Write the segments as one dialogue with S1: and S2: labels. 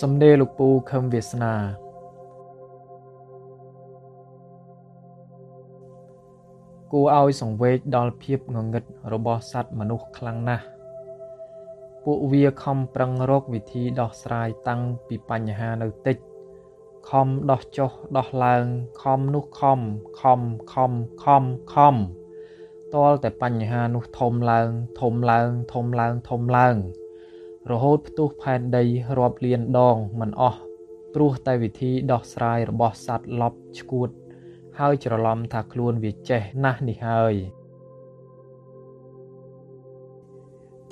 S1: សំដេរលោកពូខឹមវាសនាគួរឲ្យសង្វេគដល់ភាពងងឹតរបស់សត្វមនុស្សខ្លាំងណាស់ពួកវាខំប្រឹងរកវិធីដោះស្រាយតាំងពីបញ្ហានៅតិចខំដោះចុះដោះឡើងខំនោះខំខំខំខំខំតលតែបញ្ហានោះធំឡើងធំឡើងធំឡើងធំឡើង រហូតផ្ទុះផែនដីរាប់លានដងមិនអស់ព្រោះតែវិធីដោះស្រាយរបស់សត្វលប់ឈួត ហើយច្រឡំថាខ្លួនវាចេះណាស់នេះហើយ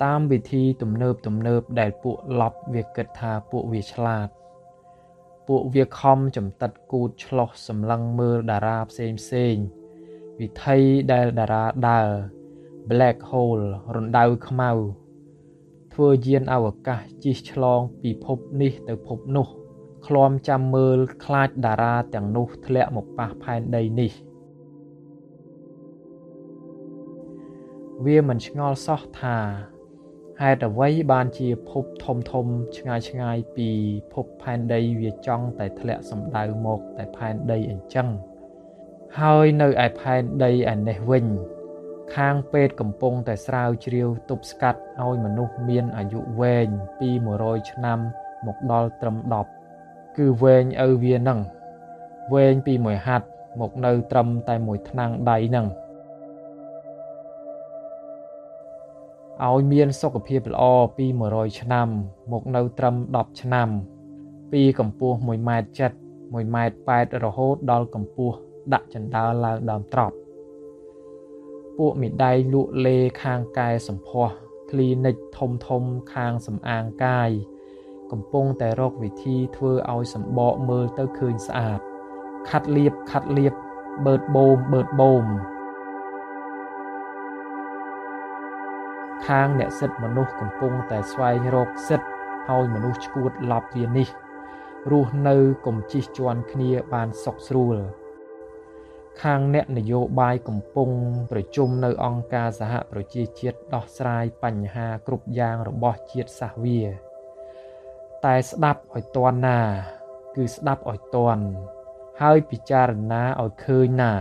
S1: តាមវិធីទំនើបទំនើបដែលពួកលប់វាគិតថាពួកវាឆ្លាត ពួកវាខំចំតិតគូតឆ្លោះសម្លឹងមើលតារាផ្សេងផ្សេងវិថីដែលតារាដើរ black hole រណ្ដៅខ្មៅ ធ្វើយានអវកាសជិះឆ្លងពីភពនេះទៅភពនោះឃ្លាំចាំមើលខ្លាចតារាទាំងនោះធ្លាក់មកប៉ះផែនដីនេះ វាមិនឆ្ងល់សោះថាហេតុអ្វីបានជាភពធំធំឆ្ងាយឆ្ងាយពីភពផែនដីវាចង់តែធ្លាក់សម្ដៅមកតែផែនដីអញ្ចឹងហើយនៅឯផែនដីឯនេះវិញ ខាងពេទ្យកំពុងតែស្រាវជ្រាវទប់ស្កាត់ឲ្យមនុស្សមានអាយុវែងពី100ឆ្នាំមកដល់ត្រឹម10គឺវែងឪវានឹងវែងពីមួយហាត់មកនៅត្រឹមតែមួយថ្នាំងដៃនឹងឲ្យមានសុខភាពល្អពី100ឆ្នាំ មកនៅត្រឹម10ឆ្នាំ ពីកម្ពស់1ម៉ែត្រ7 1ម៉ែត្រ8រហូតដល់កម្ពស់ដាក់ចណ្ដើរឡើងដើមត្រប់ ពួកមិដៃលក់លេខាងកែសម្ផស្សគ្លីនិកធំធំខាងសំអាងកាយកំពុងតែរកវិធីធ្វើឲ្យសម្បកមើលទៅឃើញស្អាតខាត់លៀបខាត់លៀបបឺតបូមបឺតបូមខាងអ្នកសិទ្ធិមនុស្សកំពុងតែស្វែងរកសិទ្ធិឲ្យមនុស្សឈួតឡប់វានេះរស់នៅកុំជិះជាន់គ្នាបានសុខស្រួល ខាងអ្នកនយោបាយកំពុងប្រជុំនៅអង្គការសហប្រជាជាតិដោះស្រាយបញ្ហាគ្រប់យ៉ាងរបស់ជាតិសាសន៍វា តែស្ដាប់ឲ្យតន់ណា គឺស្ដាប់ឲ្យតន់ហើយពិចារណាឲ្យឃើញណា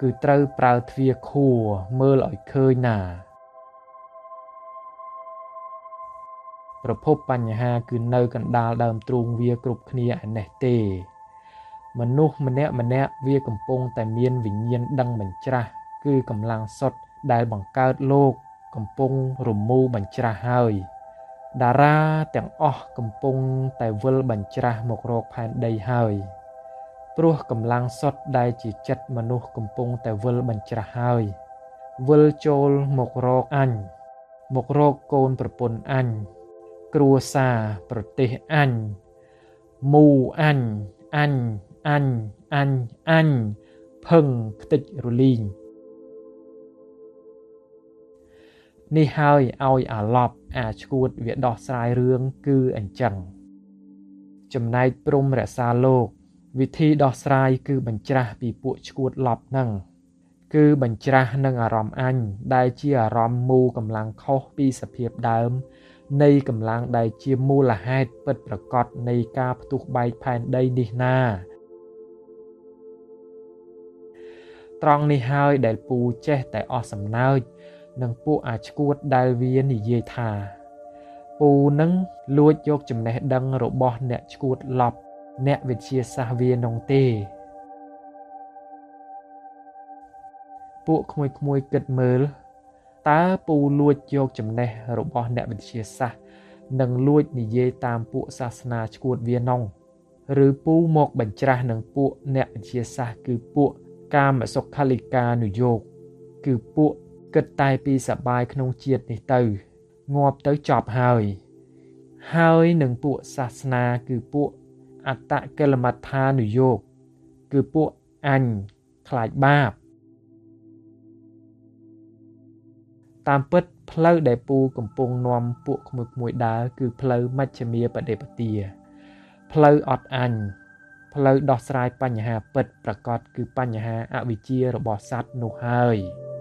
S1: គឺត្រូវប្រើទ្វាខួរមើលឲ្យឃើញណា ប្រភពបញ្ហាគឺនៅកណ្ដាលដើមទ្រូងវាគ្រប់គ្នាឯនេះទេ មនុស្សម្នាក់ម្នាក់វាកំពុងតែមានវិញ្ញាណដឹងបញ្ច្រាស់គឺកម្លាំងសុទ្ធដែលបង្កើតលោកកំពុងរមូរបញ្ច្រាស់ហើយ តារាទាំងអស់កំពុងតែវិលបញ្ច្រាស់មករកផែនដីហើយព្រោះកម្លាំងសុទ្ធដែលជាចិត្តមនុស្សកំពុងតែវិលបញ្ច្រាស់ហើយវិលចូលមករកអញមករកកូនប្រពន្ធអញគ្រួសារប្រទេសអញមូអញអញ អញអញអញផឹងខ្ទេចរលីងនេះហើយឲ្យអាឡប់អាឈួតវាដោះស្រាយរឿងគឺអញ្ចឹងចំណែកព្រំរក្សាលោក វិធីដោះស្រាយគឺបញ្ច្រាស់ពីពួកឈួតឡប់នឹងគឺបញ្ច្រាស់នឹងអារម្មណ៍អញដែលជាអារម្មណ៍មូកម្លាំងខុសពីសភាពដើម នៃកម្លាំងដែលជាមូលហេតុពិតប្រកបនៃការផ្ទុះបែកផែនដីនេះណា ត្រង់នេះហើយដែលពូចេះតែអស់សំណើចនឹងពួកអាឈួតដែលវានិយាយថា ពូនឹងលួចយកចំណេះដឹងរបស់អ្នកឈួតឡប់អ្នកវិទ្យាសាស្ត្រវានងទេ ពួកក្មួយក្មួយគិតមើលតើពូលួចយកចំណេះរបស់អ្នកវិទ្យាសាស្ត្រនិងលួចនិយាយតាមពួកសាសនាឈួតវានងឬពូមកបញ្ច្រាស់នឹងពួកអ្នកវិទ្យាសាស្ត្រគឺពួក កាមសុខាលិកានុយោគគឺពួកគិតតែពីសបាយក្នុងជាតិនេះទៅងាប់ទៅចប់ហើយហើយនឹងពួកសាសនាគឺពួកអត្តកិលមត្ថានុយោគគឺពួកអញខ្លាចបាបតាមពិតផ្លូវដែលពូកំពុងនាំពួកក្មួយមួយដើរគឺផ្លូវមជ្ឈមាបដិបទាផ្លូវអត់អញ ផ្លូវដោះស្រាយបញ្ហាពិតប្រាកដគឺបញ្ហាអវិជ្ជារបស់សត្វនោះហើយ។